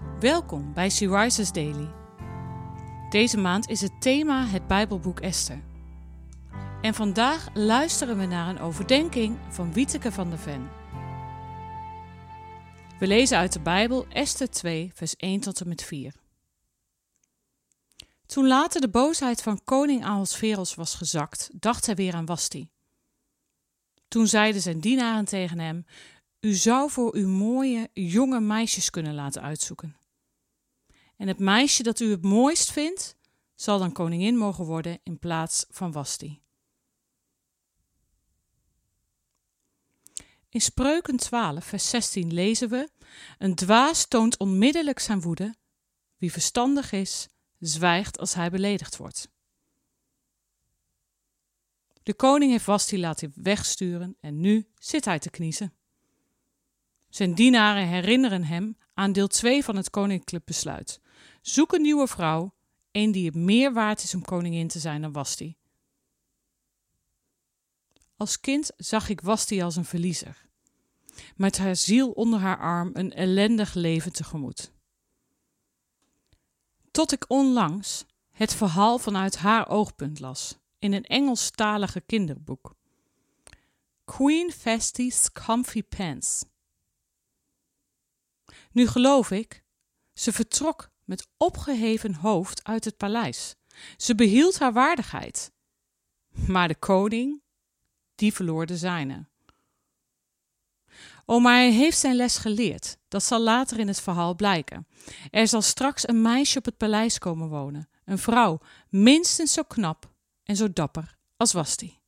Welkom bij Rises Daily. Deze maand is het thema het Bijbelboek Esther. En vandaag luisteren we naar een overdenking van Wieteke van der Ven. We lezen uit de Bijbel Esther 2, vers 1 tot en met 4. Toen later de boosheid van koning Ahasveros was gezakt, dacht hij weer aan Wasti. Toen zeiden zijn dienaren tegen hem: U zou voor uw mooie jonge meisjes kunnen laten uitzoeken. En het meisje dat u het mooist vindt, zal dan koningin mogen worden in plaats van Wasti. In Spreuken 12, vers 16 lezen we: Een dwaas toont onmiddellijk zijn woede. Wie verstandig is, zwijgt als hij beledigd wordt. De koning heeft Wasti laten wegsturen en nu zit hij te kniezen. Zijn dienaren herinneren hem aan deel 2 van het koninklijk besluit. Zoek een nieuwe vrouw, een die het meer waard is om koningin te zijn dan Wasti. Als kind zag ik Wasti als een verliezer, met haar ziel onder haar arm een ellendig leven tegemoet. Tot ik onlangs het verhaal vanuit haar oogpunt las in een Engelstalige kinderboek. Queen Vesti's Comfy Pants. Nu geloof ik, ze vertrok met opgeheven hoofd uit het paleis. Ze behield haar waardigheid. Maar de koning, die verloor de zijne. O, maar hij heeft zijn les geleerd. Dat zal later in het verhaal blijken. Er zal straks een meisje op het paleis komen wonen. Een vrouw, minstens zo knap en zo dapper als was die.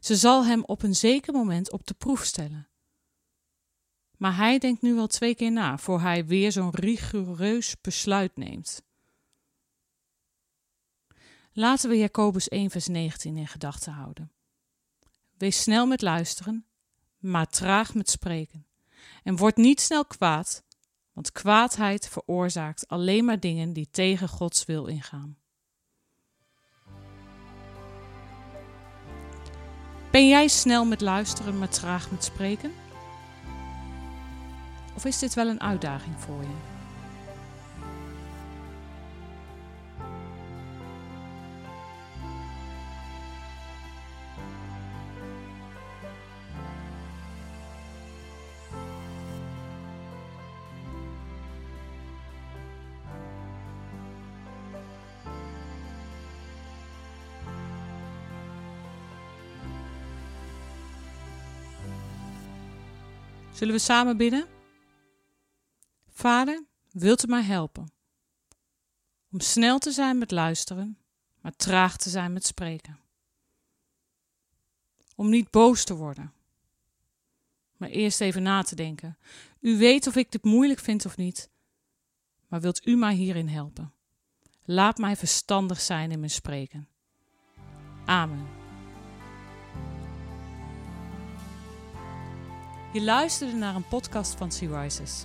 Ze zal hem op een zeker moment op de proef stellen. Maar hij denkt nu wel twee keer na voor hij weer zo'n rigoureus besluit neemt. Laten we Jacobus 1 vers 19 in gedachten houden. Wees snel met luisteren, maar traag met spreken. En word niet snel kwaad, want kwaadheid veroorzaakt alleen maar dingen die tegen Gods wil ingaan. Ben jij snel met luisteren, maar traag met spreken? Of is dit wel een uitdaging voor je? Zullen we samen bidden? Vader, wilt u mij helpen om snel te zijn met luisteren, maar traag te zijn met spreken. Om niet boos te worden, maar eerst even na te denken. U weet of ik dit moeilijk vind of niet, maar wilt u mij hierin helpen? Laat mij verstandig zijn in mijn spreken. Amen. Je luisterde naar een podcast van Sea Rises.